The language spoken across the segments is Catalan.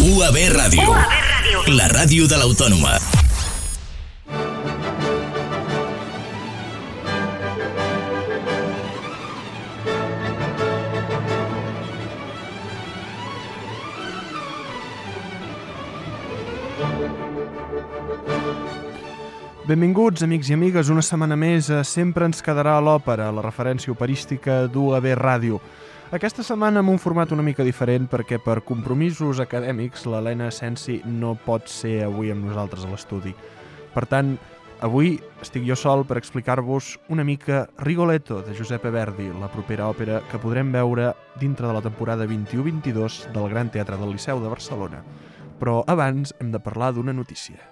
UAB Ràdio. UAB Ràdio. La ràdio de l'Autònoma. Benvinguts, amics i amigues, una setmana més a Sempre ens quedarà a l'òpera, la referència operística d'UAB Ràdio. Aquesta setmana amb un format una mica diferent perquè per compromisos acadèmics l'Helena Sensi no pot ser avui amb nosaltres a l'estudi. Per tant, avui estic jo sol per explicar-vos una mica Rigoletto de Giuseppe Verdi, la propera òpera que podrem veure dintre de la temporada 21-22 del Gran Teatre del Liceu de Barcelona. Però abans hem de parlar d'una notícia.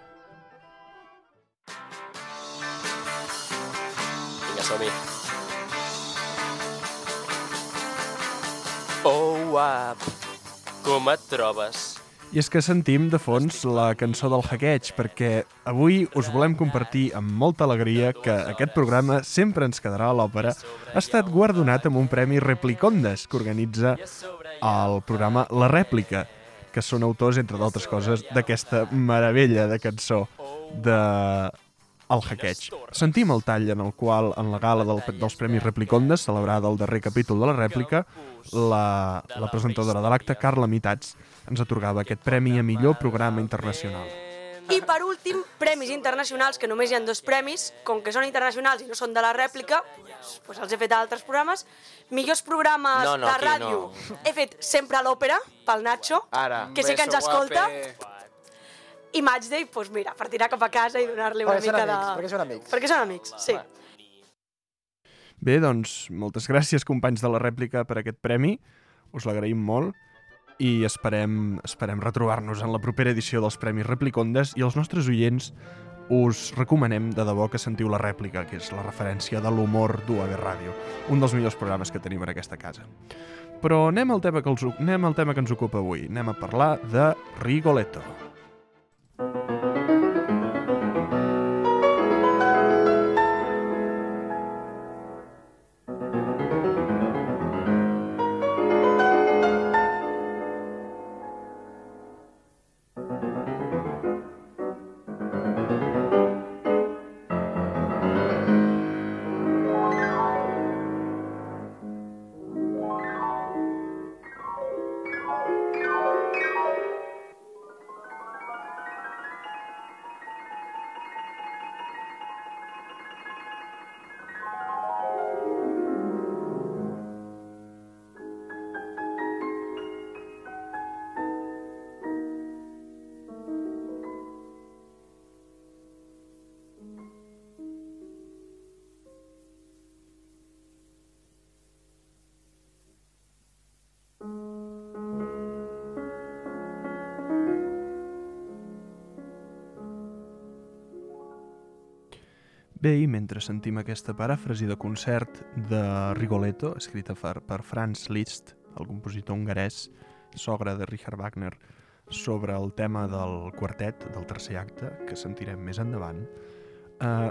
Vinga, som-hi. Oh, up. Com et trobes? I és que sentim de fons la cançó del hackeig, perquè avui us volem compartir amb molta alegria que aquest programa sempre ens quedarà a l'òpera ha estat guardonat amb un premi Replicondes que organitza el programa La Rèplica, que són autors, entre d'altres coses, d'aquesta meravella de cançó de el hackeig. Sentim el tall en el qual, en la gala del, dels Premis Replicondes, celebrada el darrer capítol de la rèplica, la, la presentadora de l'acte, Carla Mitats, ens atorgava aquest premi a millor programa internacional. I per últim, premis internacionals, que només hi ha dos premis, com que són internacionals i no són de la rèplica, doncs els he fet a altres programes. Millors programes No, no, de ràdio. no. He fet sempre a l'òpera, pel Nacho, Ara. que sé que ens escolta. guape. I Matchday, doncs mira, per tirar cap a casa i donar-li una mica de... amics, perquè són amics. Perquè són amics, sí. Bé, doncs, moltes gràcies, companys de la rèplica, per aquest premi. Us l'agraïm molt i esperem, esperem retrobar-nos en la propera edició dels Premis Replicondes i els nostres oients us recomanem de debò que sentiu la rèplica, que és la referència de l'humor d'UAB Ràdio, un dels millors programes que tenim en aquesta casa. Però anem al tema que, els, anem al tema que ens ocupa avui. Anem a parlar de Rigoletto. Bé, i mentre sentim aquesta paràfrasi de concert de Rigoletto, escrita per, per Franz Liszt, el compositor hongarès, sogre de Richard Wagner, sobre el tema del quartet del tercer acte, que sentirem més endavant, eh,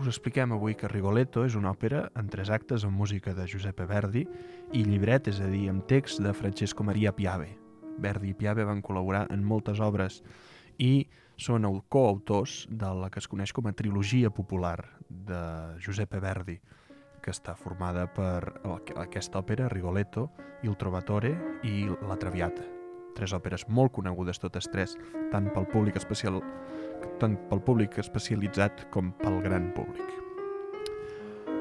us expliquem avui que Rigoletto és una òpera en tres actes amb música de Giuseppe Verdi i llibret, és a dir, amb text de Francesco Maria Piave. Verdi i Piave van col·laborar en moltes obres i són au- coautors de la que es coneix com a trilogia popular de Giuseppe Verdi, que està formada per aquesta òpera, Rigoletto, Il Trovatore i La Traviata. Tres òperes molt conegudes totes tres, tant pel públic especial tant pel públic especialitzat com pel gran públic.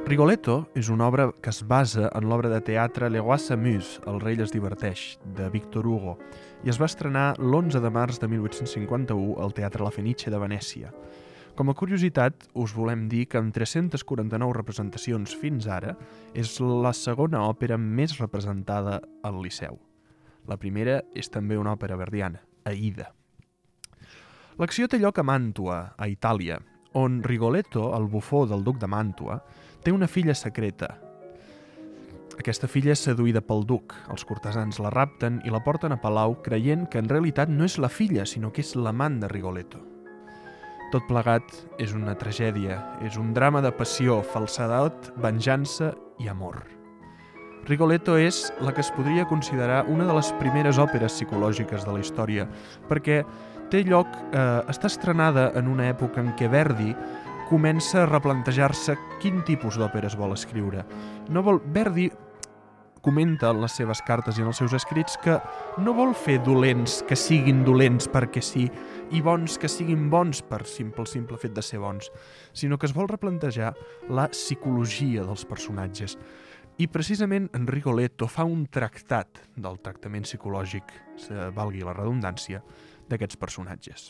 Rigoletto és una obra que es basa en l'obra de teatre Le Roi s'amuse, El rei es diverteix, de Victor Hugo, i es va estrenar l'11 de març de 1851 al Teatre La Fenice de Venècia. Com a curiositat, us volem dir que amb 349 representacions fins ara és la segona òpera més representada al Liceu. La primera és també una òpera verdiana, Aida. L'acció té lloc a Màntua, a Itàlia, on Rigoletto, el bufó del duc de Màntua, té una filla secreta. Aquesta filla és seduïda pel duc. Els cortesans la rapten i la porten a Palau creient que en realitat no és la filla, sinó que és l'amant de Rigoletto. Tot plegat és una tragèdia, és un drama de passió, falsedat, venjança i amor. Rigoletto és la que es podria considerar una de les primeres òperes psicològiques de la història, perquè té lloc, eh, està estrenada en una època en què Verdi comença a replantejar-se quin tipus d'òperes vol escriure. No vol, Verdi comenta en les seves cartes i en els seus escrits que no vol fer dolents que siguin dolents perquè sí i bons que siguin bons per simple, simple fet de ser bons, sinó que es vol replantejar la psicologia dels personatges. I precisament en Rigoletto fa un tractat del tractament psicològic, valgui la redundància, d'aquests personatges.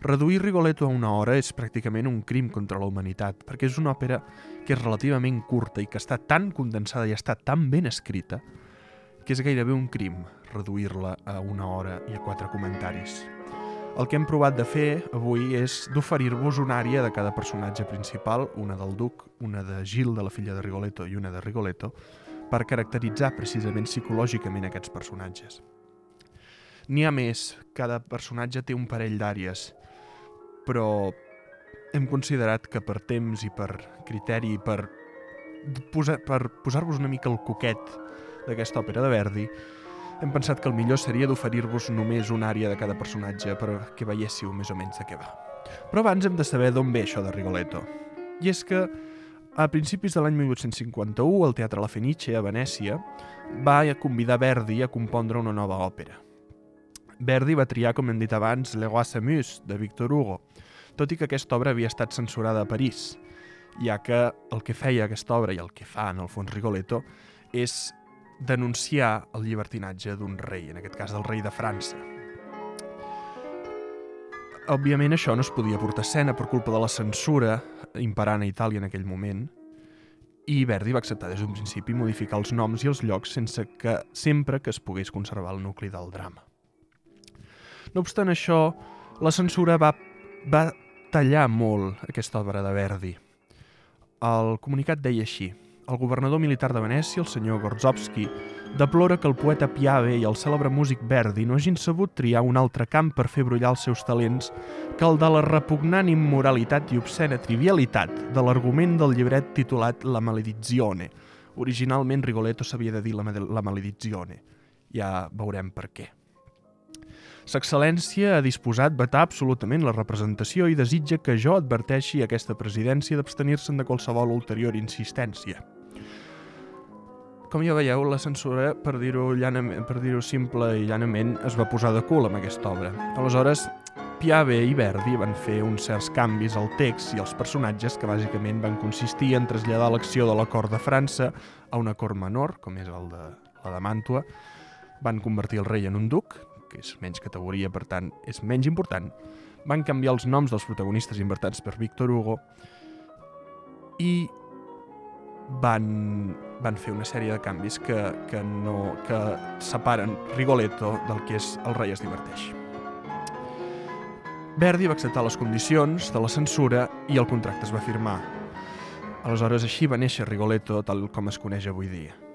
Reduir Rigoletto a una hora és pràcticament un crim contra la humanitat, perquè és una òpera que és relativament curta i que està tan condensada i està tan ben escrita que és gairebé un crim reduir-la a una hora i a quatre comentaris. El que hem provat de fer avui és d'oferir-vos una àrea de cada personatge principal, una del duc, una de Gil, de la filla de Rigoletto, i una de Rigoletto, per caracteritzar precisament psicològicament aquests personatges. N'hi ha més, cada personatge té un parell d'àrees, però hem considerat que per temps i per criteri i per, posar, per posar-vos una mica el coquet d'aquesta òpera de Verdi, hem pensat que el millor seria d'oferir-vos només una àrea de cada personatge perquè veiéssiu més o menys de què va. Però abans hem de saber d'on ve això de Rigoletto. I és que a principis de l'any 1851 el Teatre La Fenice a Venècia va convidar Verdi a compondre una nova òpera. Verdi va triar, com hem dit abans, Le Roi s'amuse, de Victor Hugo, tot i que aquesta obra havia estat censurada a París, ja que el que feia aquesta obra i el que fa, en el fons, Rigoletto, és denunciar el llibertinatge d'un rei, en aquest cas del rei de França. Òbviament això no es podia portar a escena per culpa de la censura imperant a Itàlia en aquell moment, i Verdi va acceptar des d'un principi modificar els noms i els llocs sense que sempre que es pogués conservar el nucli del drama. No obstant això, la censura va, va tallar molt aquesta obra de Verdi. El comunicat deia així el governador militar de Venècia, el senyor Gorzowski, deplora que el poeta Piave i el cèlebre músic Verdi no hagin sabut triar un altre camp per fer brollar els seus talents que el de la repugnant immoralitat i obscena trivialitat de l'argument del llibret titulat La maledizione. Originalment Rigoletto s'havia de dir la, la maledizione. Ja veurem per què. Sa excel·lència ha disposat vetar absolutament la representació i desitja que jo adverteixi aquesta presidència d'abstenir-se'n de qualsevol ulterior insistència. Com ja veieu, la censura, per dir-ho per dir simple i llanament, es va posar de cul amb aquesta obra. Aleshores, Piave i Verdi van fer uns certs canvis al text i als personatges que bàsicament van consistir en traslladar l'acció de la cort de França a una cort menor, com és el de la de Màntua, van convertir el rei en un duc, que és menys categoria, per tant, és menys important, van canviar els noms dels protagonistes invertats per Victor Hugo i van, van fer una sèrie de canvis que, que, no, que separen Rigoletto del que és el rei es diverteix. Verdi va acceptar les condicions de la censura i el contracte es va firmar. Aleshores, així va néixer Rigoletto tal com es coneix avui dia.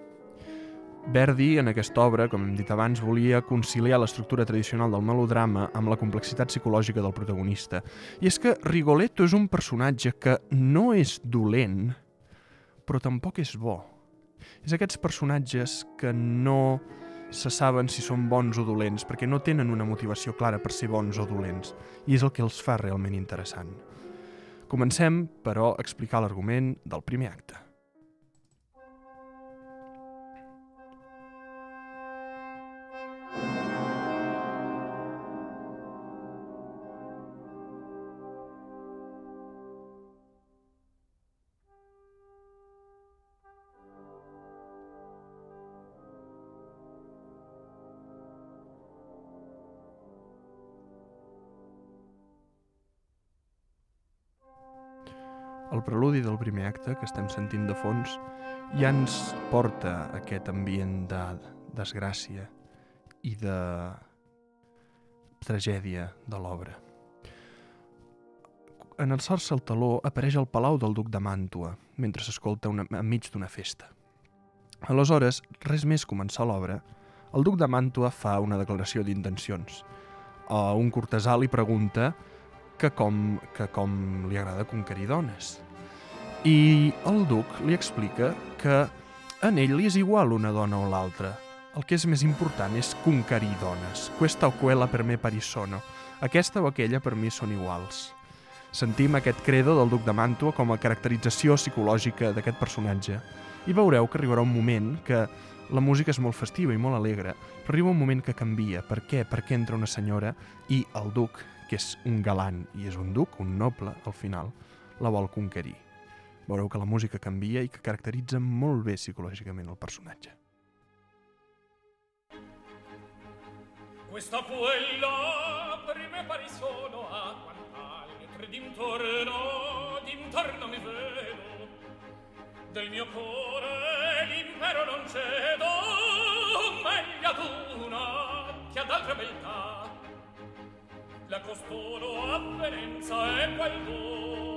Verdi, en aquesta obra, com hem dit abans, volia conciliar l'estructura tradicional del melodrama amb la complexitat psicològica del protagonista. I és que Rigoletto és un personatge que no és dolent, però tampoc és bo. És aquests personatges que no se saben si són bons o dolents, perquè no tenen una motivació clara per ser bons o dolents, i és el que els fa realment interessant. Comencem, però, a explicar l'argument del primer acte. El preludi del primer acte, que estem sentint de fons, ja ens porta aquest ambient de desgràcia i de tragèdia de l'obra. En el taló apareix el palau del duc de Màntua, mentre s'escolta enmig d'una festa. Aleshores, res més començar l'obra, el duc de Màntua fa una declaració d'intencions. A un cortesà li pregunta que com, que com li agrada conquerir dones. I el duc li explica que en ell li és igual una dona o l'altra. El que és més important és conquerir dones. Questa o quella per me pari sono. Aquesta o aquella per mi són iguals. Sentim aquest credo del duc de Màntua com a caracterització psicològica d'aquest personatge i veureu que arribarà un moment que la música és molt festiva i molt alegre, però arriba un moment que canvia. Per què? Perquè entra una senyora i el duc, que és un galant i és un duc, un noble, al final, la vol conquerir. Veureu que la música canvia i que caracteritza molt bé psicològicament el personatge. Questa quella per me pari sono a quant'anni tre d'intorno, d'intorno mi vedo. Del mio cuore l'impero non cedo, meglio ad una che ad altra beltà. La costoro avvenenza è quel dono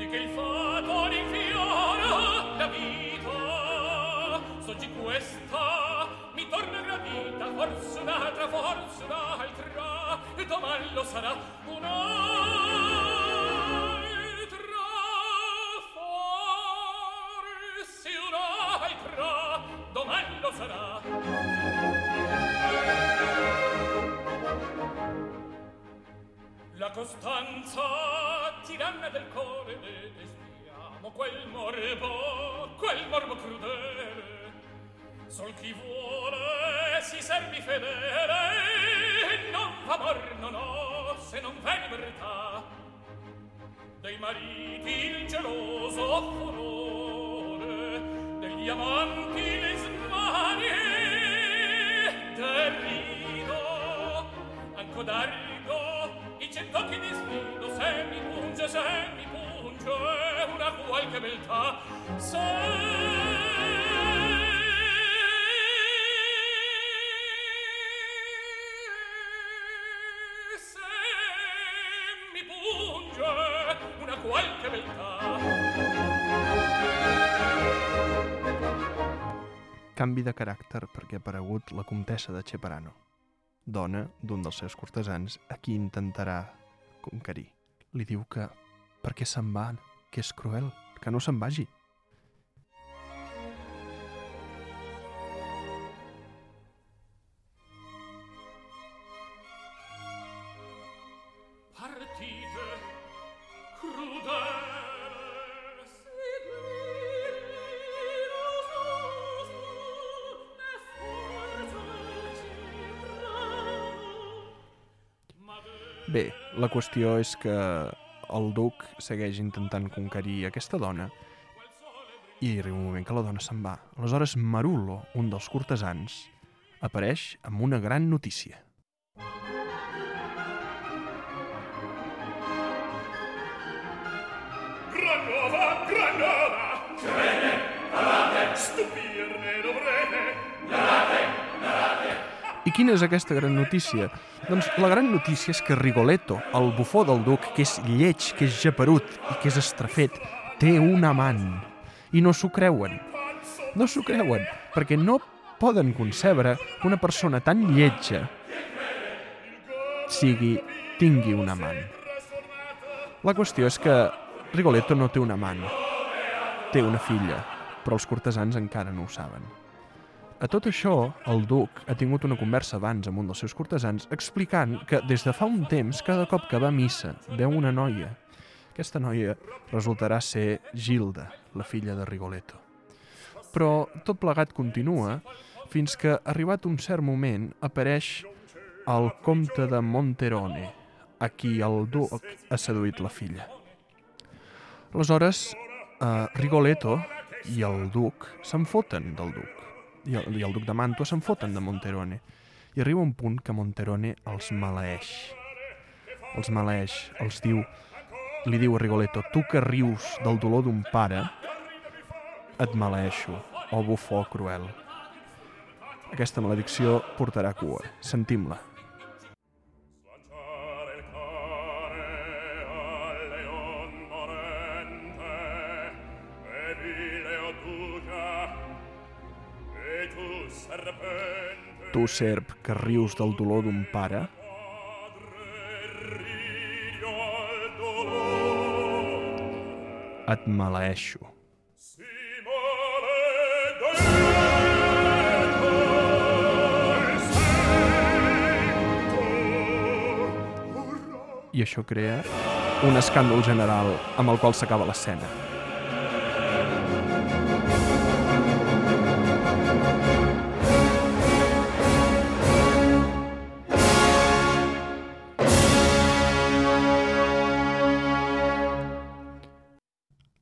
di che il fato rinfiora la vita. Soggi questa mi torna gradita forse un'altra forse un'altra e domani lo sarà un'altra forse un'altra domani lo sarà. La costanza tiranna del core detestiamo quel morbo, quel morbo crudele. Sol chi vuole si servi fedele e non fa amor, no, se non v'è libertà. Dei mariti il geloso furore, degli amanti le smanie, terrido, anco dargli i cent'occhi di sfido, se mi punge, se mi punge, una qualche beltà, se... mi. Canvi de caràcter perquè ha aparegut la comtessa de Cheparano, dona d'un dels seus cortesans a qui intentarà conquerir. Li diu que per què se'n va, que és cruel, que no se'n vagi. Qüestió és que el duc segueix intentant conquerir aquesta dona i arriba un moment que la dona se'n va. Aleshores, Marullo, un dels cortesans, apareix amb una gran notícia. Quina és aquesta gran notícia? Doncs la gran notícia és que Rigoletto, el bufó del duc, que és lleig, que és geperut i que és estrafet, té un amant. I no s'ho creuen. No s'ho creuen, perquè no poden concebre que una persona tan lletja sigui, tingui un amant. La qüestió és que Rigoletto no té un amant. Té una filla, però els cortesans encara no ho saben. A tot això, el duc ha tingut una conversa abans amb un dels seus cortesans explicant que des de fa un temps, cada cop que va a missa, veu una noia. Aquesta noia resultarà ser Gilda, la filla de Rigoletto. Però tot plegat continua fins que, arribat un cert moment, apareix el comte de Monterone, a qui el duc ha seduït la filla. Aleshores, eh, Rigoletto i el duc se'n foten del duc i el, i el duc de Mantua se'n foten de Monterone. I arriba un punt que Monterone els maleeix. Els maleeix, els diu, li diu a Rigoletto, tu que rius del dolor d'un pare, et maleeixo, o bufó cruel. Aquesta maledicció portarà cua. Sentim-la. tu, serp, que rius del dolor d'un pare? Et maleeixo. I això crea un escàndol general amb el qual s'acaba l'escena.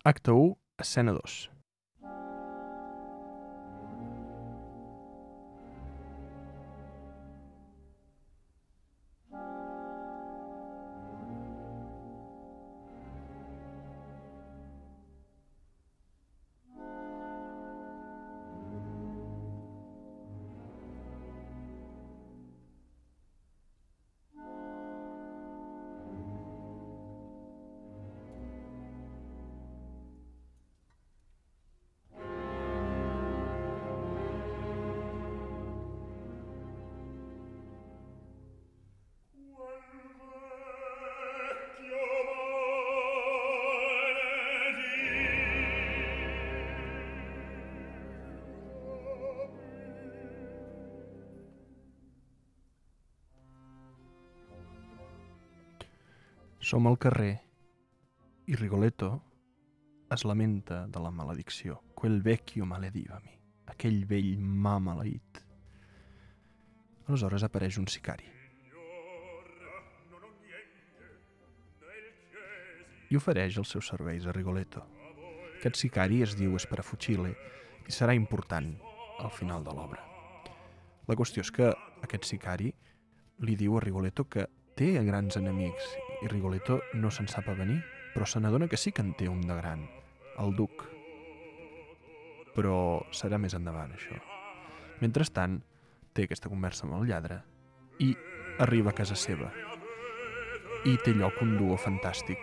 Acte 1, escena Som al carrer i Rigoletto es lamenta de la maledicció. Quel vecchio maledivami. Aquell vell m'ha maleït. Aleshores apareix un sicari. I ofereix els seus serveis a Rigoletto. Aquest sicari es diu Esperafucile i serà important al final de l'obra. La qüestió és que aquest sicari li diu a Rigoletto que té grans enemics i Rigoletto no se'n sap a venir, però se n'adona que sí que en té un de gran, el duc. Però serà més endavant, això. Mentrestant, té aquesta conversa amb el lladre i arriba a casa seva. I té lloc un duo fantàstic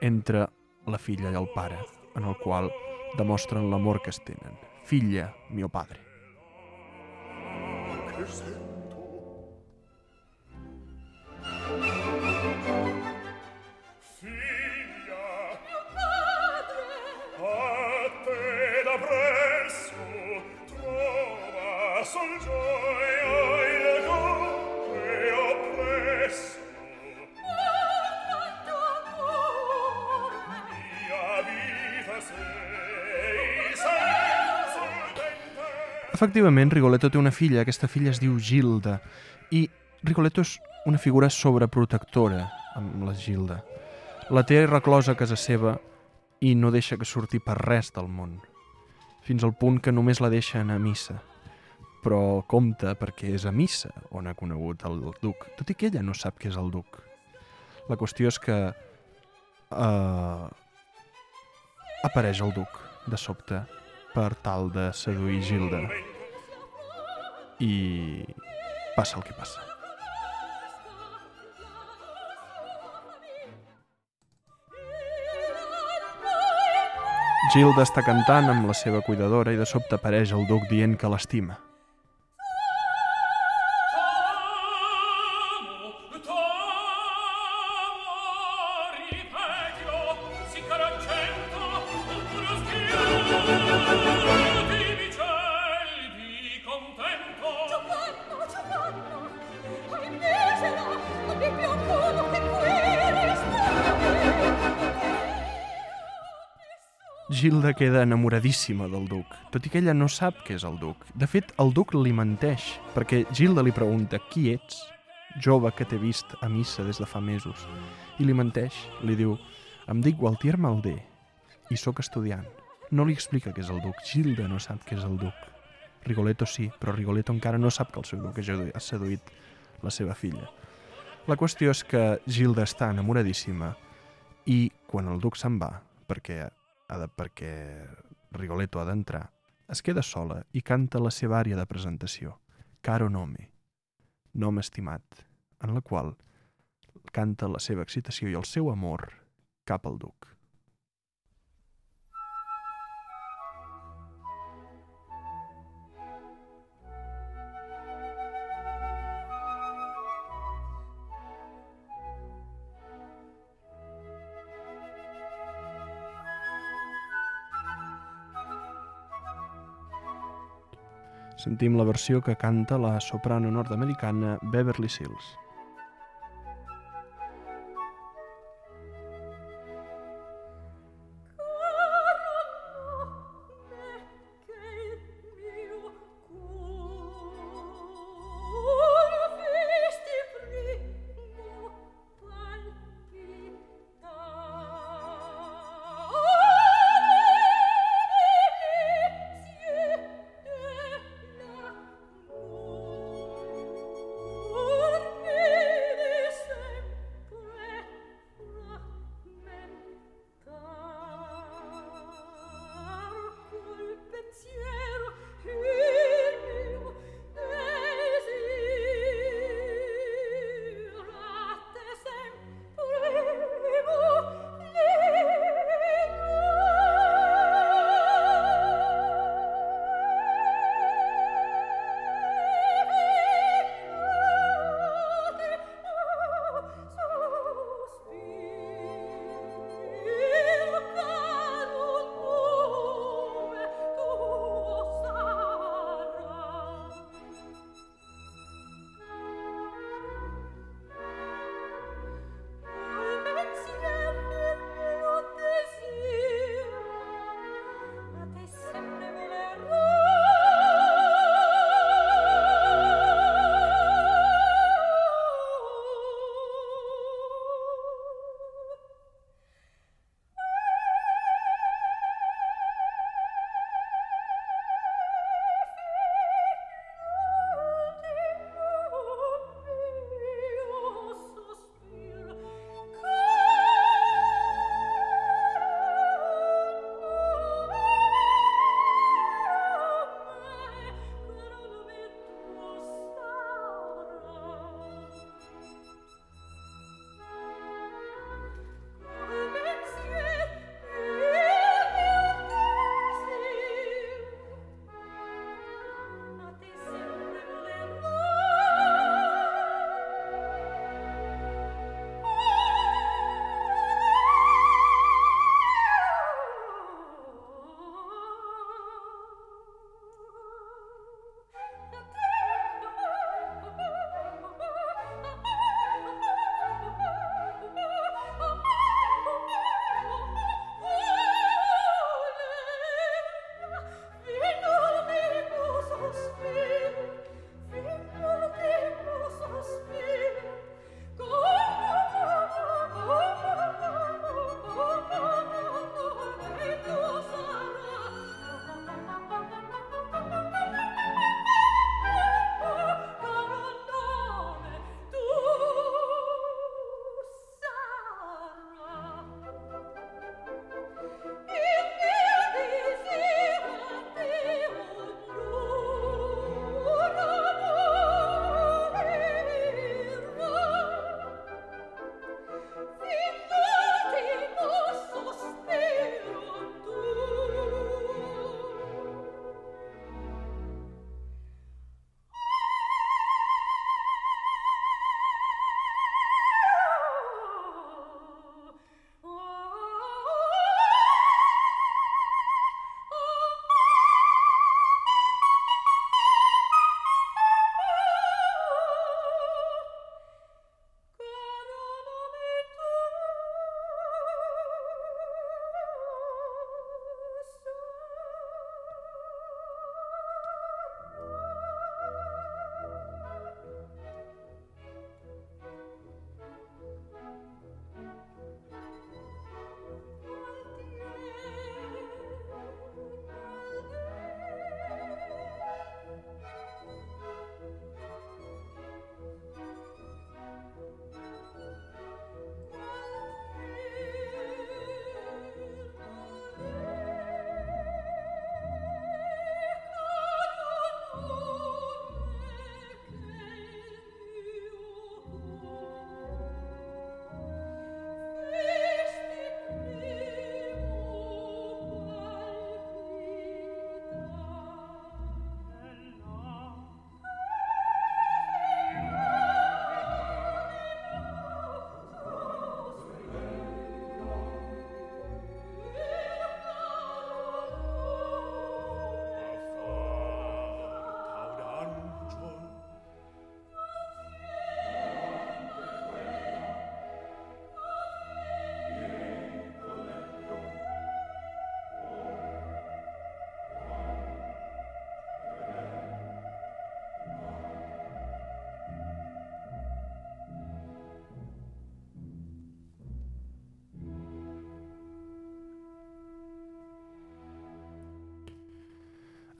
entre la filla i el pare, en el qual demostren l'amor que es tenen. Filla, mio padre. Figlia, Efectivament, Rigoletto té una filla, aquesta filla es diu Gilda, i Rigoletto és una figura sobreprotectora amb la Gilda. La té reclosa a casa seva i no deixa que surti per res del món, fins al punt que només la deixa anar a missa. Però compta perquè és a missa on ha conegut el duc, tot i que ella no sap què és el duc. La qüestió és que eh, apareix el duc de sobte per tal de seduir Gilda i passa el que passa. Gilda està cantant amb la seva cuidadora i de sobte apareix el duc dient que l'estima. Queda enamoradíssima del duc, tot i que ella no sap què és el duc. De fet, el duc li menteix, perquè Gilda li pregunta qui ets, jove que t'he vist a missa des de fa mesos. I li menteix, li diu, em dic Gualtier Maldé i sóc estudiant. No li explica què és el duc. Gilda no sap què és el duc. Rigoletto sí, però Rigoletto encara no sap que el seu duc ha seduït la seva filla. La qüestió és que Gilda està enamoradíssima i quan el duc se'n va, perquè perquè Rigoletto ha d'entrar, es queda sola i canta la seva àrea de presentació, Caro Nome, nom estimat, en la qual canta la seva excitació i el seu amor cap al duc. Sentim la versió que canta la soprano nord-americana Beverly Sills.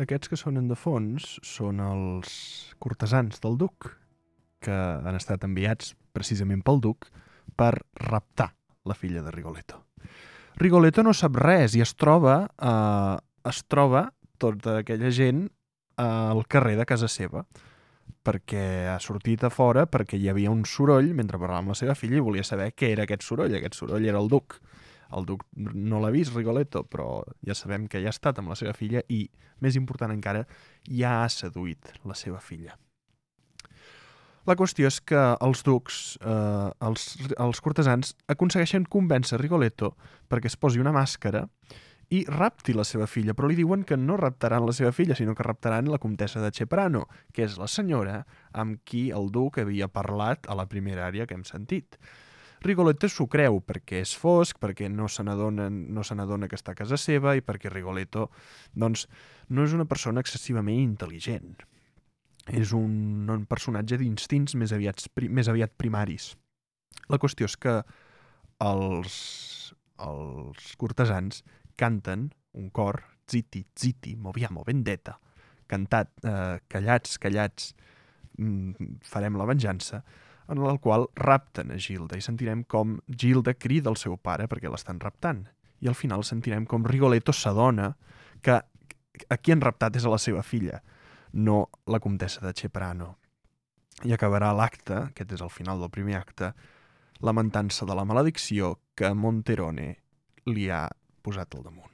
Aquests que sonen de fons són els cortesans del duc, que han estat enviats precisament pel duc per raptar la filla de Rigoletto. Rigoletto no sap res i es troba, eh, es troba tota aquella gent al carrer de casa seva perquè ha sortit a fora perquè hi havia un soroll mentre parlava amb la seva filla i volia saber què era aquest soroll. Aquest soroll era el duc. El duc no l'ha vist, Rigoletto, però ja sabem que ja ha estat amb la seva filla i, més important encara, ja ha seduït la seva filla. La qüestió és que els ducs, eh, els, els cortesans, aconsegueixen convèncer Rigoletto perquè es posi una màscara i rapti la seva filla, però li diuen que no raptaran la seva filla, sinó que raptaran la comtessa de Ceprano, que és la senyora amb qui el duc havia parlat a la primera àrea que hem sentit. Rigoletto s'ho creu perquè és fosc, perquè no se n'adona no se que està a casa seva i perquè Rigoletto doncs, no és una persona excessivament intel·ligent. És un, un personatge d'instints més, aviat, més aviat primaris. La qüestió és que els, els cortesans canten un cor, ziti, ziti, moviamo vendetta, cantat, eh, callats, callats, mm, farem la venjança, en el qual rapten a Gilda i sentirem com Gilda crida el seu pare perquè l'estan raptant. I al final sentirem com Rigoletto s'adona que a qui han raptat és a la seva filla, no la comtessa de Ceprano. I acabarà l'acte, aquest és el final del primer acte, lamentant-se de la maledicció que Monterone li ha posat al damunt.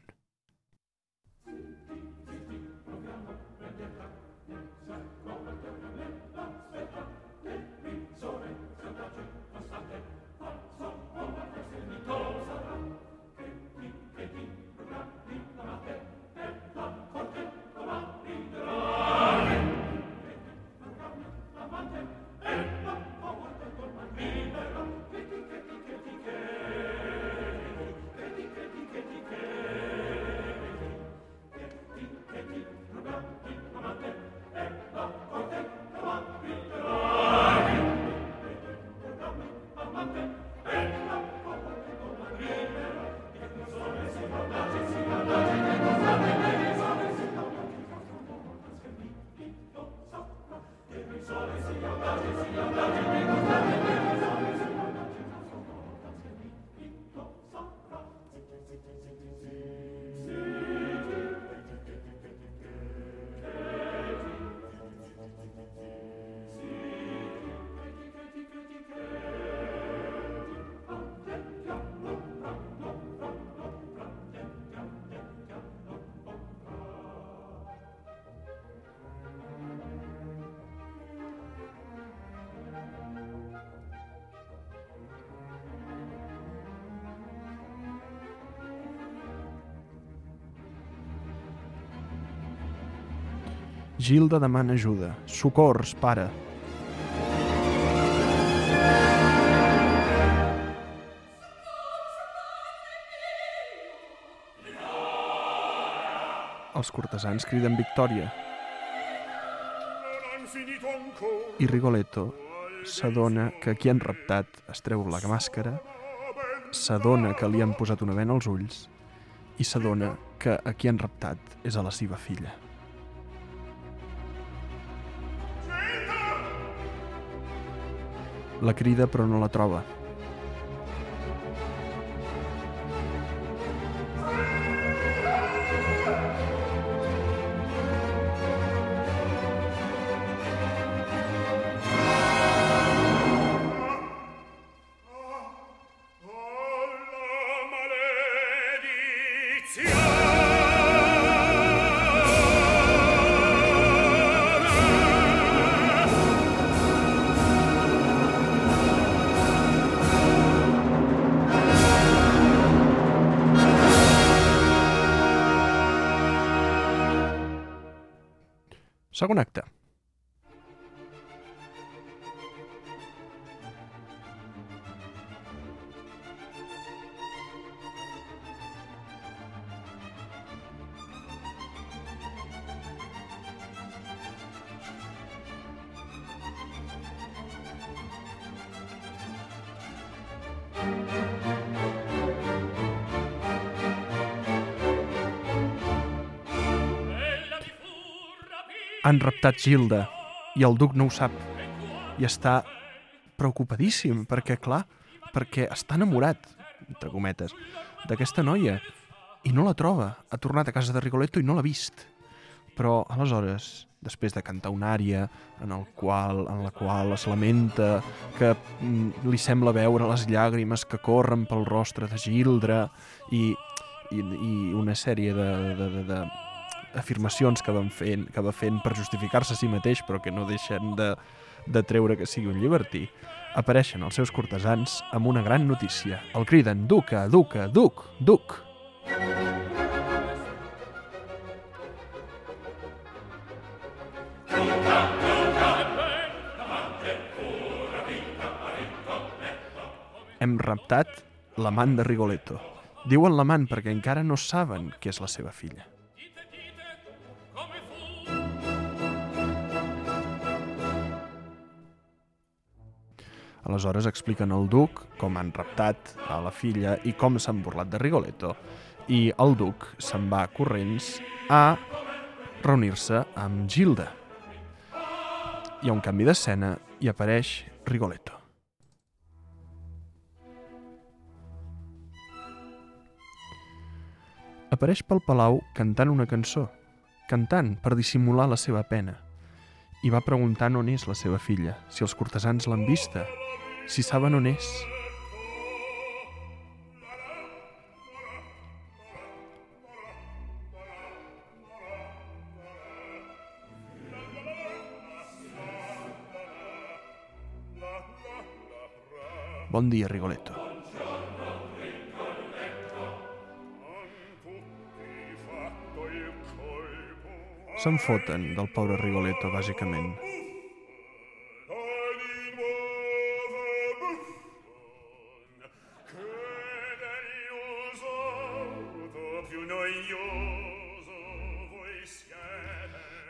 Gilda demana ajuda. Socors, pare. Els cortesans criden victòria i Rigoletto s'adona que qui han raptat es treu la màscara, s'adona que li han posat una vena als ulls i s'adona que a qui han raptat és a la seva filla. La crida però no la troba. Segon acte. Ella han raptat Gilda i el duc no ho sap i està preocupadíssim perquè, clar, perquè està enamorat, entre cometes, d'aquesta noia i no la troba. Ha tornat a casa de Rigoletto i no l'ha vist. Però, aleshores, després de cantar una àrea en, el qual, en la qual es lamenta que mm, li sembla veure les llàgrimes que corren pel rostre de Gildra i, i, i una sèrie de, de, de, de afirmacions que, van fent, que va fent per justificar-se a si mateix però que no deixen de, de treure que sigui un llibertí, apareixen els seus cortesans amb una gran notícia. El criden Duca, Duca, Duc, Duc. Hem raptat l'amant de Rigoletto. Diuen l'amant perquè encara no saben que és la seva filla. Aleshores expliquen al duc com han raptat a la filla i com s'han burlat de Rigoletto i el duc se'n va corrents a reunir-se amb Gilda. Hi ha un canvi d'escena i apareix Rigoletto. Apareix pel palau cantant una cançó, cantant per dissimular la seva pena, i va preguntant on és la seva filla, si els cortesans l'han vista, si saben on és. Bon dia, Rigoletto. Se'n foten del pobre Rigoletto, bàsicament.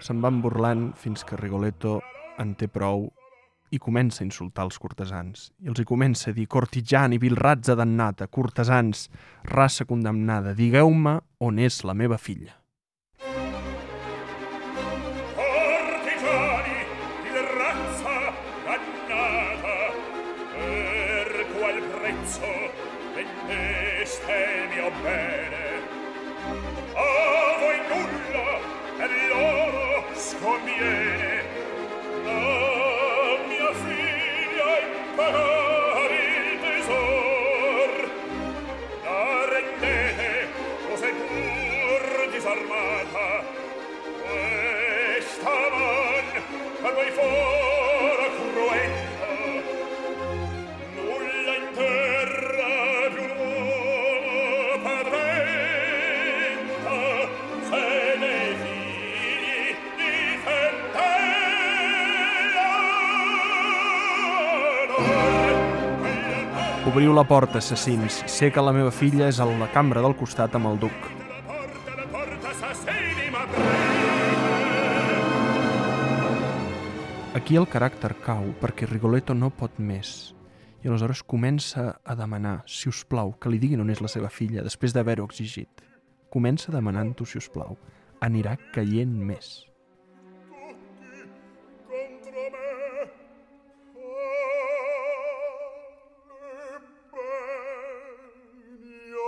Se'n van burlant fins que Rigoletto en té prou i comença a insultar els cortesans. I els hi comença a dir cortigiani, vilrazza dannata, cortesans, raça condemnada, digueu-me on és la meva filla. Obriu la porta, assassins. Sé que la meva filla és a la cambra del costat amb el duc. Aquí el caràcter cau perquè Rigoletto no pot més. I aleshores comença a demanar, si us plau, que li diguin on és la seva filla després d'haver-ho exigit. Comença demanant-ho, si us plau. Anirà caient més.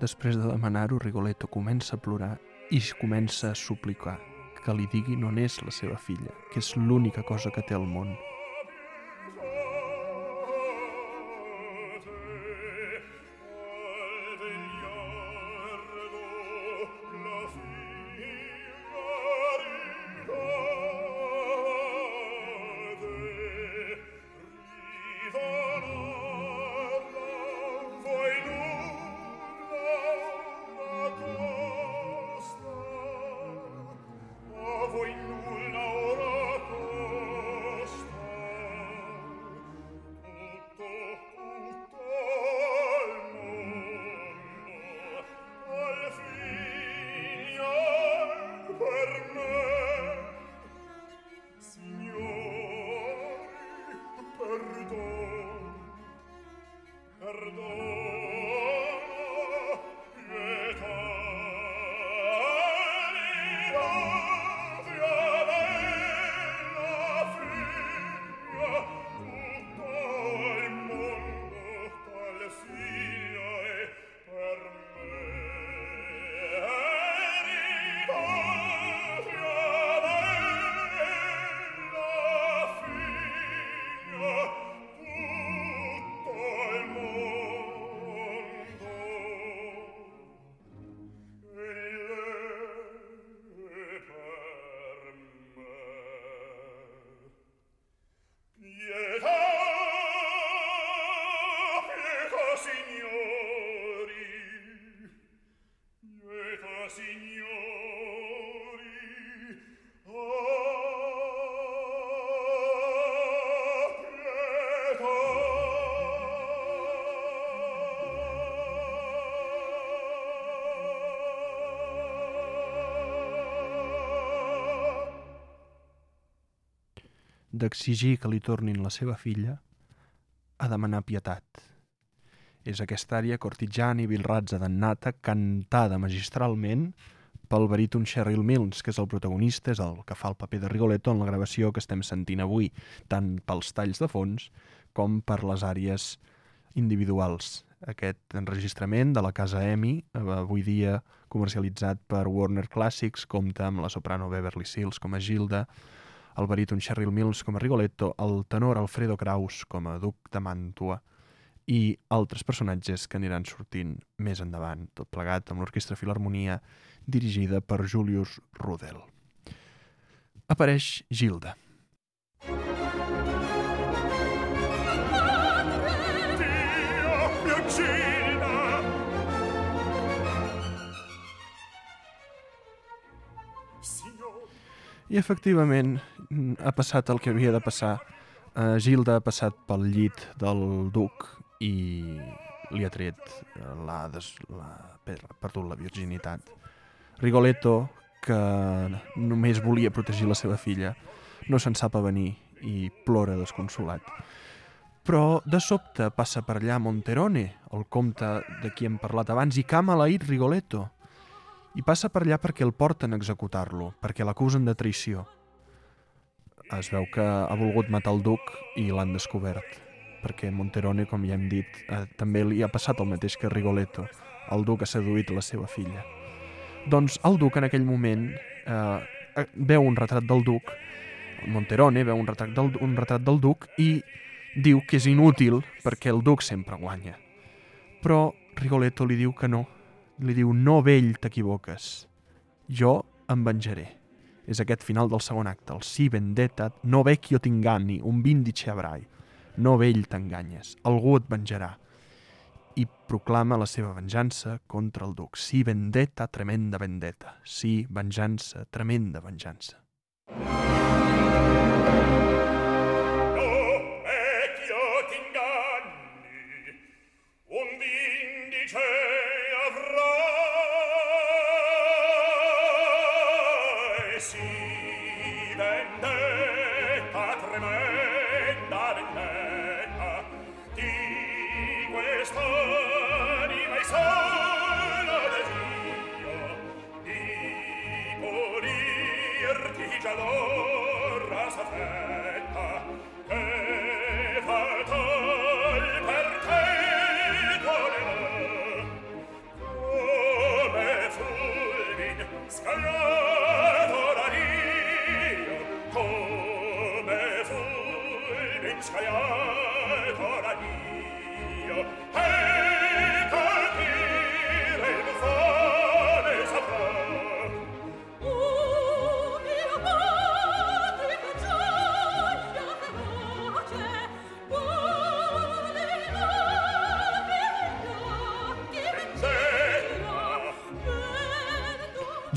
Després de demanar-ho, Rigoletto comença a plorar i comença a suplicar que li diguin on és la seva filla, que és l'única cosa que té al món. D'exigir que li tornin la seva filla a demanar pietat. És aquesta àrea cortijani bilrazza d'annata cantada magistralment pel baríton Cheryl Mills, que és el protagonista, és el que fa el paper de Rigoletto en la gravació que estem sentint avui, tant pels talls de fons com per les àrees individuals. Aquest enregistrament de la casa EMI, eh, avui dia comercialitzat per Warner Classics, compta amb la soprano Beverly Sills com a Gilda, el baríton Cheryl Mills com a Rigoletto, el tenor Alfredo Kraus com a duc de Màntua i altres personatges que aniran sortint més endavant, tot plegat amb l'Orquestra Filarmonia dirigida per Julius Rudel. Apareix Gilda. I efectivament ha passat el que havia de passar. Uh, Gilda ha passat pel llit del duc i li ha tret, eh, l'ha per- perdut la virginitat. Rigoletto, que només volia protegir la seva filla, no se'n sap avenir i plora desconsolat. Però de sobte passa per allà Monterone, el comte de qui hem parlat abans, i cama l'ahir Rigoletto. I passa per allà perquè el porten a executar-lo, perquè l'acusen de traïció. Es veu que ha volgut matar el duc i l'han descobert, perquè Monterone, com ja hem dit, eh, també li ha passat el mateix que Rigoletto. El duc ha seduït la seva filla. Doncs el duc en aquell moment eh, eh, veu un retrat del duc, Monterone veu un retrat, del, un retrat del duc i diu que és inútil perquè el duc sempre guanya. Però Rigoletto li diu que no. Li diu, no vell, t'equivoques. Jo em venjaré. És aquest final del segon acte, el si vendetta, no vecchio t'inganni, un vindice avrai. No vell t'enganyes, algú et venjarà. I proclama la seva venjança contra el duc. Si vendetta, tremenda vendetta. Si venjança, tremenda venjança. no calor rasa fetta che fatal per te dolerà come fulmin scagliato la rio come fulmin scagliato la rio hey!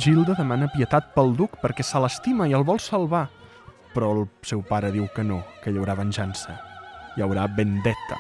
Gilda demana pietat pel duc perquè se l'estima i el vol salvar. Però el seu pare diu que no, que hi haurà venjança. Hi haurà vendetta.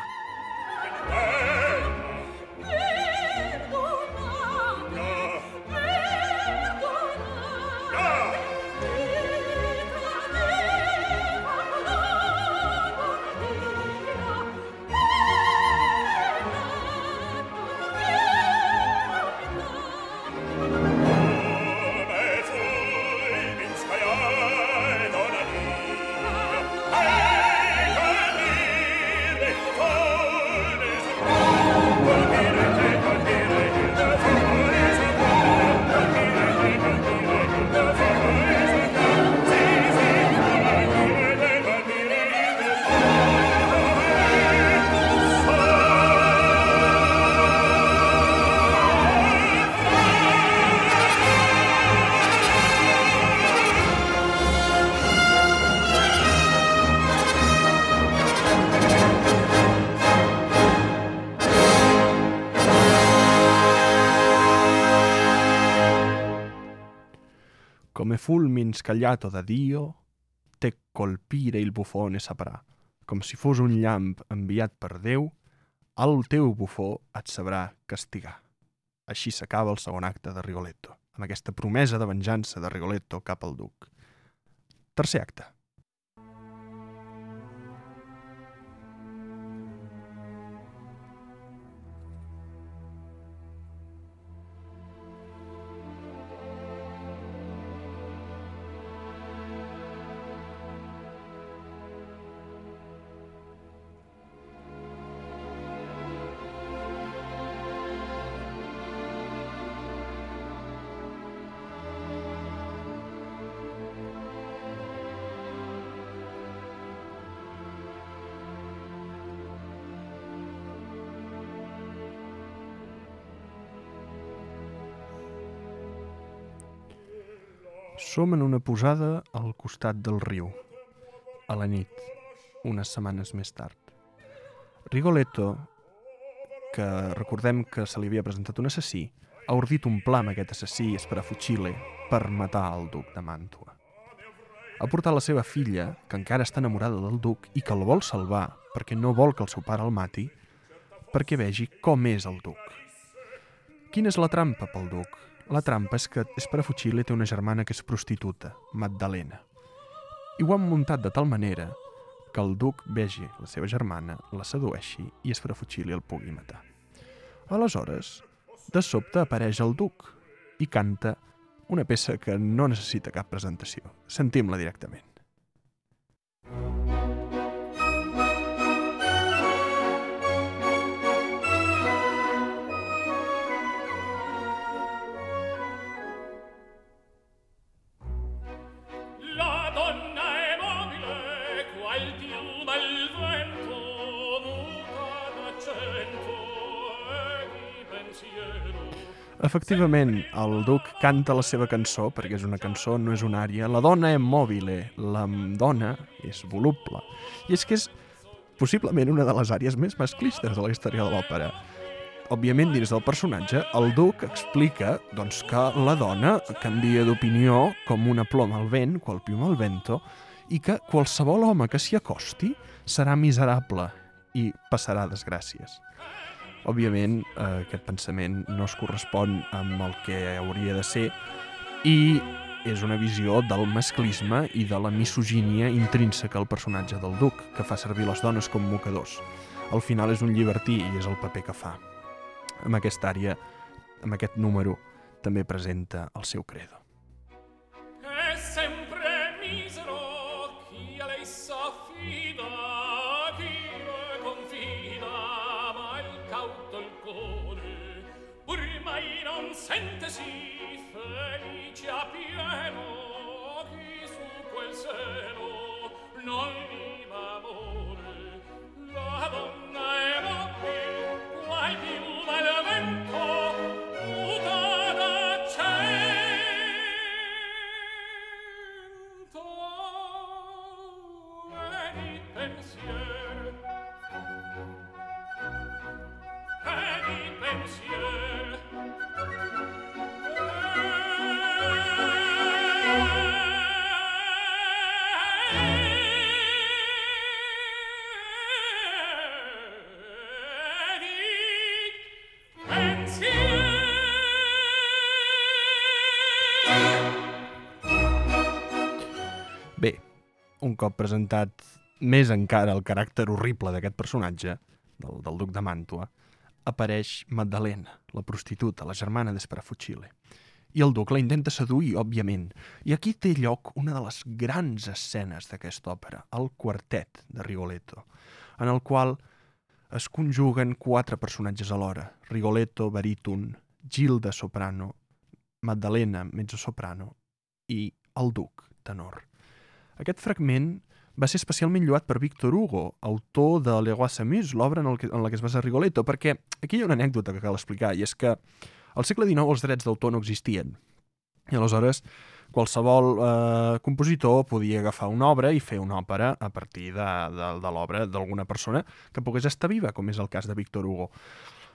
Scagliato da Dio, te colpire il bufone saprà. Com si fos un llamp enviat per Déu, el teu bufó et sabrà castigar. Així s'acaba el segon acte de Rigoletto, amb aquesta promesa de venjança de Rigoletto cap al duc. Tercer acte. Som en una posada al costat del riu, a la nit, unes setmanes més tard. Rigoletto, que recordem que se li havia presentat un assassí, ha ordit un pla amb aquest assassí Esperafucile per matar el duc de Màntua. Ha portat la seva filla, que encara està enamorada del duc i que el vol salvar perquè no vol que el seu pare el mati, perquè vegi com és el duc. Quina és la trampa pel duc? La trampa és que Esperafucile té una germana que és prostituta, Magdalena. I ho han muntat de tal manera que el duc vegi la seva germana, la sedueixi i Esperafucile el pugui matar. Aleshores, de sobte apareix el duc i canta una peça que no necessita cap presentació. Sentim-la directament. Efectivament, el duc canta la seva cançó, perquè és una cançó, no és una ària. La dona és mòbile, la dona és voluble. I és que és possiblement una de les àrees més masclistes de la història de l'òpera. Òbviament, dins del personatge, el duc explica doncs, que la dona canvia d'opinió com una ploma al vent, qual piuma al vento, i que qualsevol home que s'hi acosti serà miserable i passarà desgràcies. Òbviament, eh, aquest pensament no es correspon amb el que hauria de ser i és una visió del masclisme i de la misogínia intrínseca al personatge del duc, que fa servir les dones com mocadors. Al final és un llibertí i és el paper que fa. Amb aquesta àrea, amb aquest número, també presenta el seu credo. Un cop presentat més encara el caràcter horrible d'aquest personatge, del, del duc de Màntua, apareix Magdalena, la prostituta, la germana d'Esperafucile. I el duc la intenta seduir, òbviament. I aquí té lloc una de les grans escenes d'aquesta òpera, el quartet de Rigoletto, en el qual es conjuguen quatre personatges alhora. Rigoletto, baríton, Gilda, soprano, Magdalena, mezzosoprano, i el duc, tenor. Aquest fragment va ser especialment lloat per Victor Hugo, autor de Le Roi s'amuse, l'obra en, en la que es basa Rigoletto, perquè aquí hi ha una anècdota que cal explicar, i és que al segle XIX els drets d'autor no existien. I aleshores qualsevol eh, compositor podia agafar una obra i fer una òpera a partir de, de, de l'obra d'alguna persona que pogués estar viva, com és el cas de Victor Hugo.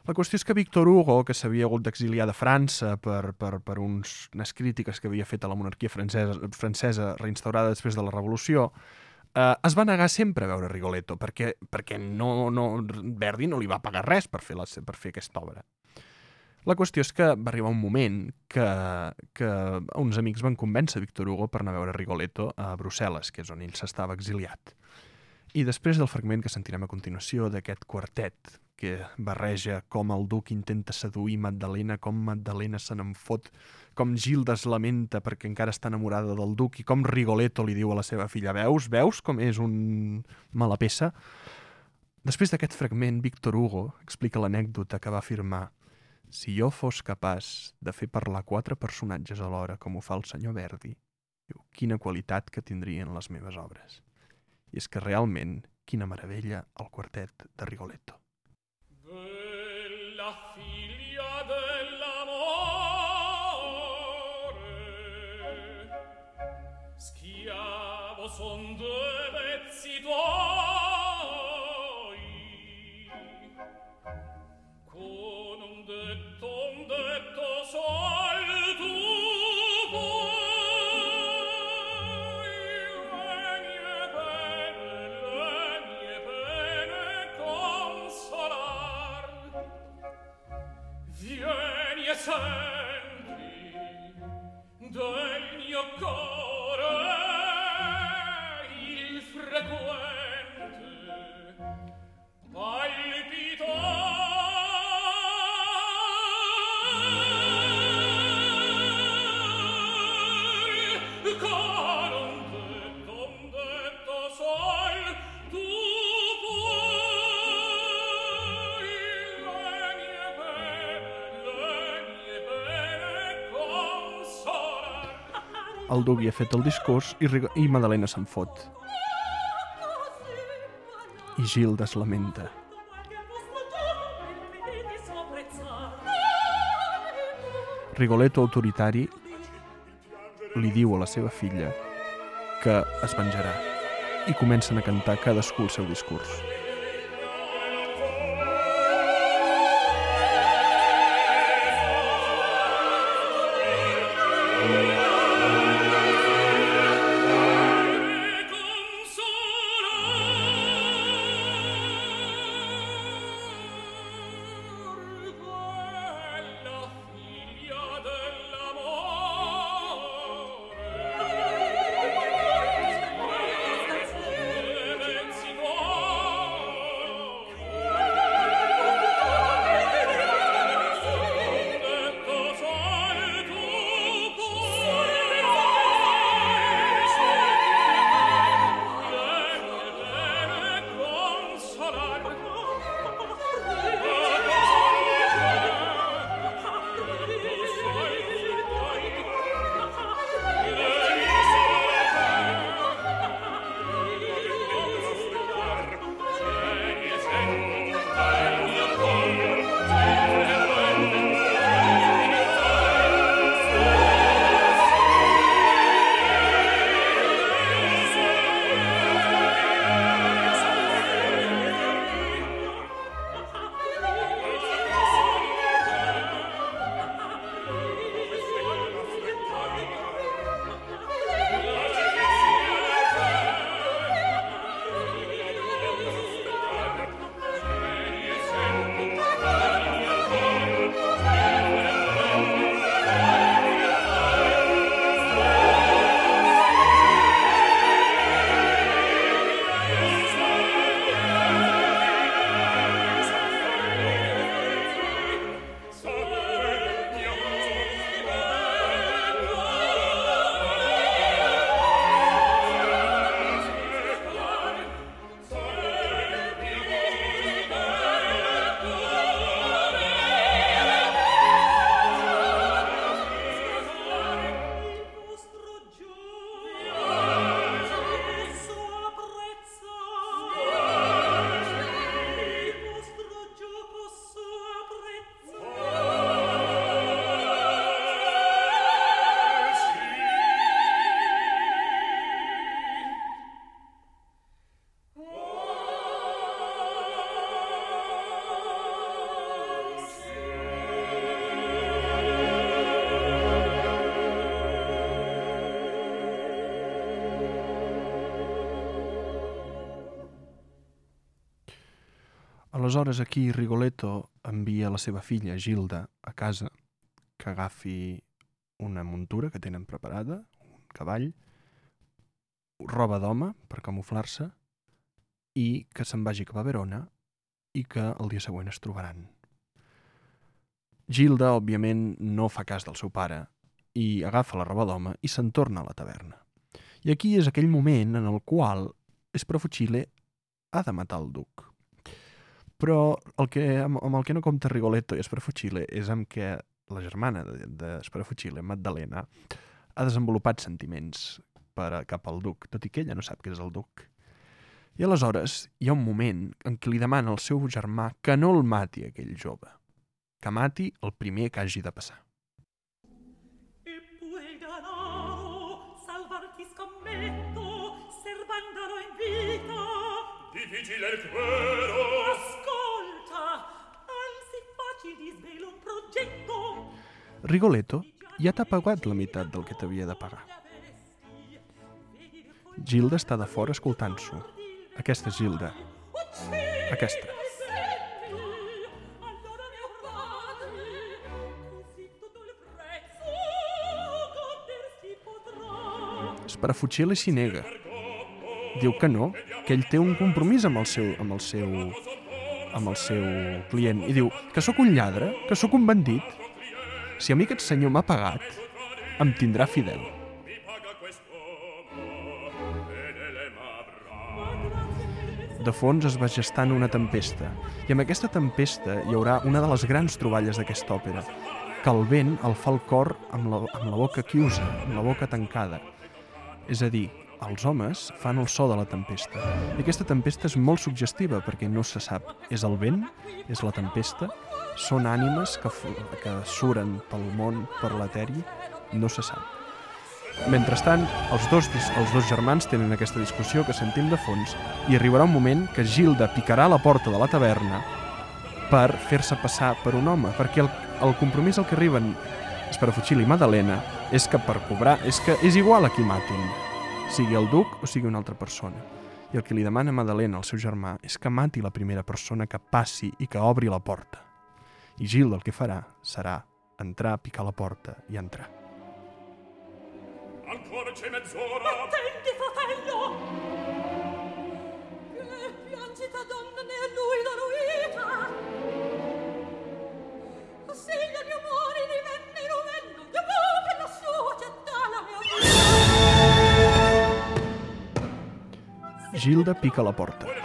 La qüestió és que Víctor Hugo, que s'havia hagut d'exiliar de França per, per, per uns, unes crítiques que havia fet a la monarquia francesa, francesa reinstaurada després de la Revolució, eh, es va negar sempre a veure Rigoletto, perquè, perquè no, no, Verdi no li va pagar res per fer, la, per fer aquesta obra. La qüestió és que va arribar un moment que, que uns amics van convèncer Víctor Hugo per anar a veure Rigoletto a Brussel·les, que és on ell s'estava exiliat. I després del fragment que sentirem a continuació d'aquest quartet que barreja com el duc intenta seduir Magdalena, com Magdalena se n'en fot, com Gilda es lamenta perquè encara està enamorada del duc i com Rigoletto li diu a la seva filla veus, veus com és un mala peça? Després d'aquest fragment, Víctor Hugo explica l'anècdota que va afirmar si jo fos capaç de fer parlar quatre personatges alhora com ho fa el senyor Verdi, diu, quina qualitat que tindrien les meves obres. I és que realment, quina meravella el quartet de Rigoletto. son due pezzi tuoi. Con un detto un detto sol tu Vieni e sei El duc hi ha fet el discurs i, i Madalena se'n fot. I Gilda es lamenta. Rigoletto autoritari li diu a la seva filla que es venjarà i comencen a cantar cadascú el seu discurs. Aleshores, aquí Rigoletto envia la seva filla, Gilda, a casa que agafi una muntura que tenen preparada, un cavall, roba d'home per camuflar-se i que se'n vagi cap a Verona i que el dia següent es trobaran. Gilda, òbviament, no fa cas del seu pare i agafa la roba d'home i se'n torna a la taverna. I aquí és aquell moment en el qual Esprofucile ha de matar el duc. Però el que, amb, amb el que no compta Rigoletto i Esprofucile és amb què la germana d'Esprofucile, Magdalena, ha desenvolupat sentiments per, a- cap al duc, tot i que ella no sap que és el duc. I aleshores hi ha un moment en què li demana al seu germà que no el mati aquell jove, que mati el primer que hagi de passar. E Difficile il quero ascolta Rigoletto ja t'ha pagat la meitat del que t'havia de pagar. Gilda està de fora escoltant-s'ho. Aquesta és Gilda. Aquesta. Sparafucile s'hi nega. Diu que no, que ell té un compromís amb el seu, amb el seu, amb el seu client. I diu que sóc un lladre, que sóc un bandit. Si a mi aquest senyor m'ha pagat, em tindrà fidel. De fons es va gestant una tempesta, i amb aquesta tempesta hi haurà una de les grans troballes d'aquesta òpera, que el vent el fa el cor amb la, amb la boca chiusa, amb la boca tancada. És a dir, els homes fan el so de la tempesta. I aquesta tempesta és molt suggestiva perquè no se sap. És el vent? És la tempesta? Són ànimes que, que suren pel món, per l'eteri? No se sap. Mentrestant, els dos, els dos germans tenen aquesta discussió que sentim de fons i arribarà un moment que Gilda picarà a la porta de la taverna per fer-se passar per un home, perquè el, el compromís al que arriben Esperafucil i Madalena és que per cobrar, és que és igual a qui matin, sigui el duc o sigui una altra persona. I el que li demana Madalena al seu germà és que mati la primera persona que passi i que obri la porta. I Gilda el que farà serà entrar, picar la porta i entrar. ancora c'è mezz'ora attenti fratello che piangita donna né a lui la ruita segno di amore Gilda pica la porta.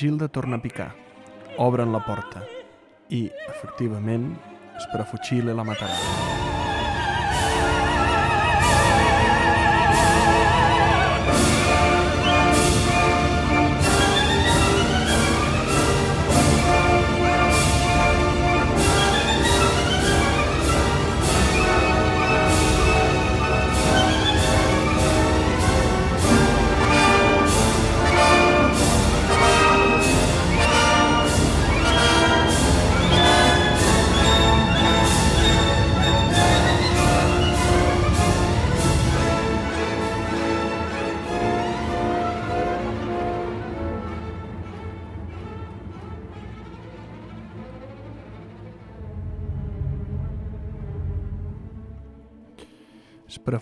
Gilda torna a picar. Obren la porta. I, efectivament, Sparafucile la matarà.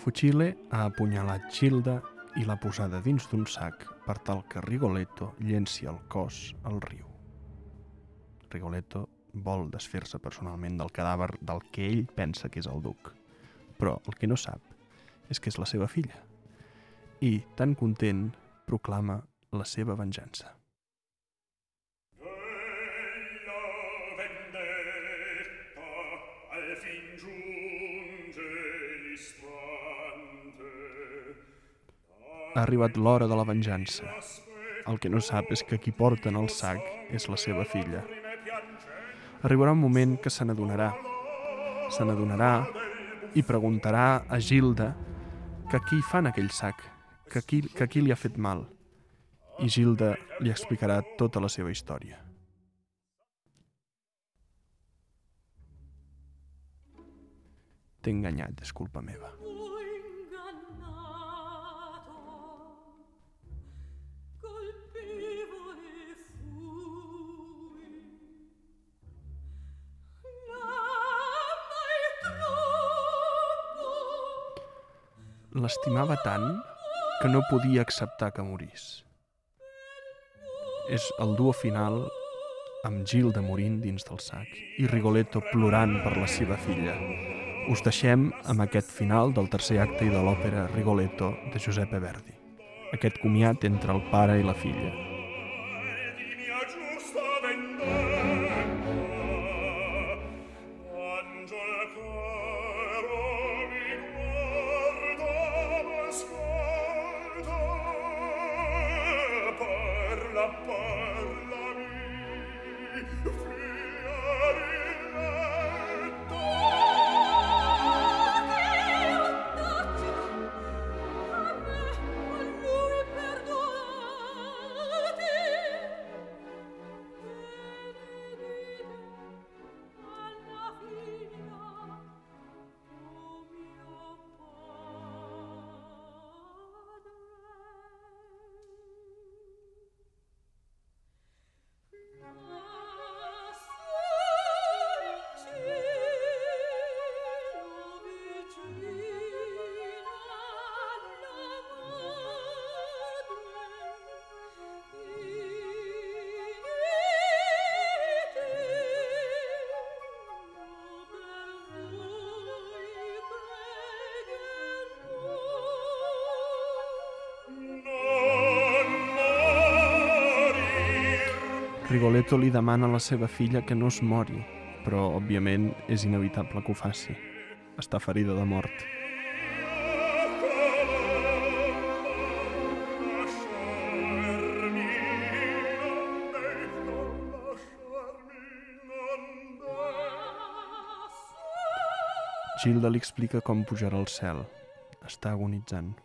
Sprefucile ha apunyalat Gilda i l'ha posada dins d'un sac per tal que Rigoletto llenci el cos al riu. Rigoletto vol desfer-se personalment del cadàver del que ell pensa que és el duc, però el que no sap és que és la seva filla. I, tan content, proclama la seva venjança. Ha arribat l'hora de la venjança. El que no sap és que qui porta en el sac és la seva filla. Arribarà un moment que se n'adonarà. Se n'adonarà i preguntarà a Gilda que qui fa en aquell sac, que qui, que qui li ha fet mal. I Gilda li explicarà tota la seva història. T'he enganyat, és culpa meva. L'estimava tant que no podia acceptar que morís. És el duo final amb Gilda morint dins del sac i Rigoletto plorant per la seva filla. Us deixem amb aquest final del tercer acte i de l'òpera Rigoletto de Giuseppe Verdi. Aquest comiat entre el pare i la filla. Rigoletto li demana a la seva filla que no es mori, però, òbviament, és inevitable que ho faci. Està ferida de mort. Gilda li explica com pujarà al cel. Està agonitzant.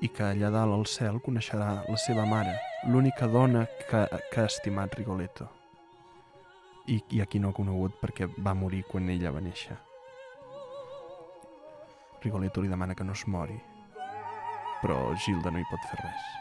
I que allà dalt al cel coneixerà la seva mare, l'única dona que, que ha estimat Rigoletto i, i a qui no ha conegut perquè va morir quan ella va néixer. Rigoletto li demana que no es mori, però Gilda no hi pot fer res.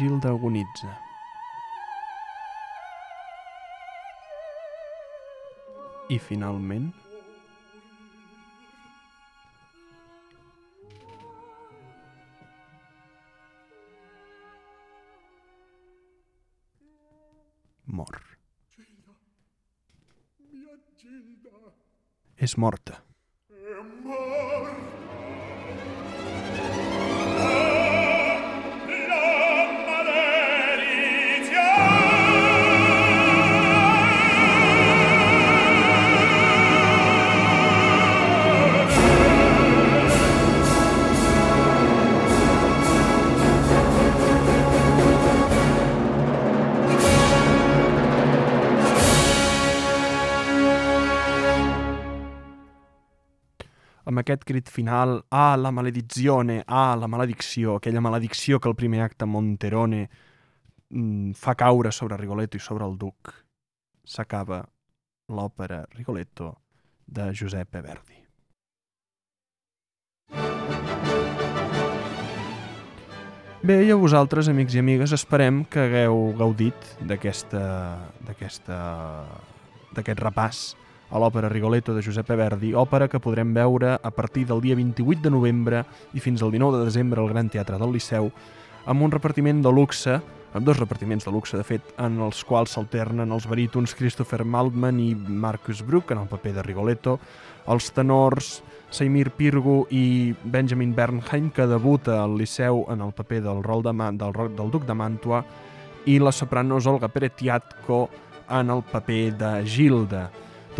Gilda agonitza. I finalment, aquest crit final, ah, la maledizione, ah, la maledicció, aquella maledicció que el primer acte Monterone mm, fa caure sobre Rigoletto i sobre el duc, s'acaba l'òpera Rigoletto de Giuseppe Verdi. Bé, i a vosaltres, amics i amigues, esperem que hagueu gaudit d'aquest repàs a l'òpera Rigoletto de Giuseppe Verdi, òpera que podrem veure a partir del dia 28 de novembre i fins al 19 de desembre al Gran Teatre del Liceu, amb un repartiment de luxe, amb dos repartiments de luxe, de fet, en els quals s'alternen els barítons Christopher Maltman i Marcus Bruck en el paper de Rigoletto, els tenors Seimir Pirgu i Benjamin Bernheim, que debuta al Liceu en el paper del rol de Man, del, del duc de Màntua, i la sopranos Olga Peretiatko en el paper de Gilda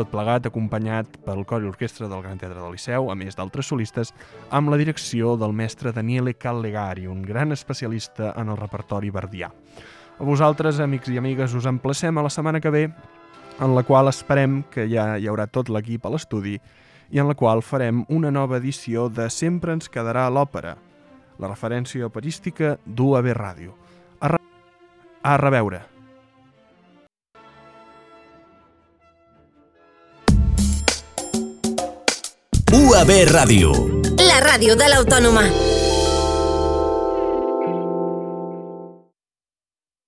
tot plegat acompanyat pel cor i orquestra del Gran Teatre del Liceu, a més d'altres solistes, amb la direcció del mestre Daniele Callegari, un gran especialista en el repertori verdià. A vosaltres, amics i amigues, us emplacem a la setmana que ve, en la qual esperem que ja hi haurà tot l'equip a l'estudi i en la qual farem una nova edició de Sempre ens quedarà l'òpera, la referència operística d'UAB Ràdio. A, re... a reveure. UAB Ràdio. La ràdio de l'Autònoma.